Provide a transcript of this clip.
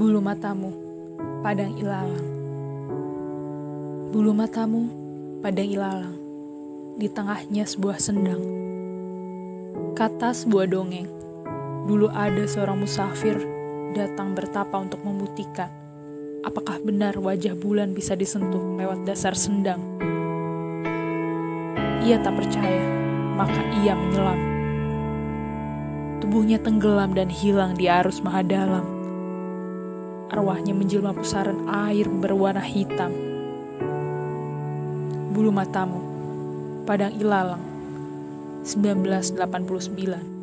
Bulu matamu, padang ilalang. Bulu matamu, padang ilalang. Di tengahnya sebuah sendang. Kata sebuah dongeng. Dulu ada seorang musafir datang bertapa untuk membuktikan apakah benar wajah bulan bisa disentuh lewat dasar sendang. Ia tak percaya, maka ia menyelam. Tubuhnya tenggelam dan hilang di arus maha dalam. Arwahnya menjelma pusaran air berwarna hitam. Bulu matamu, Padang Ilalang, 1989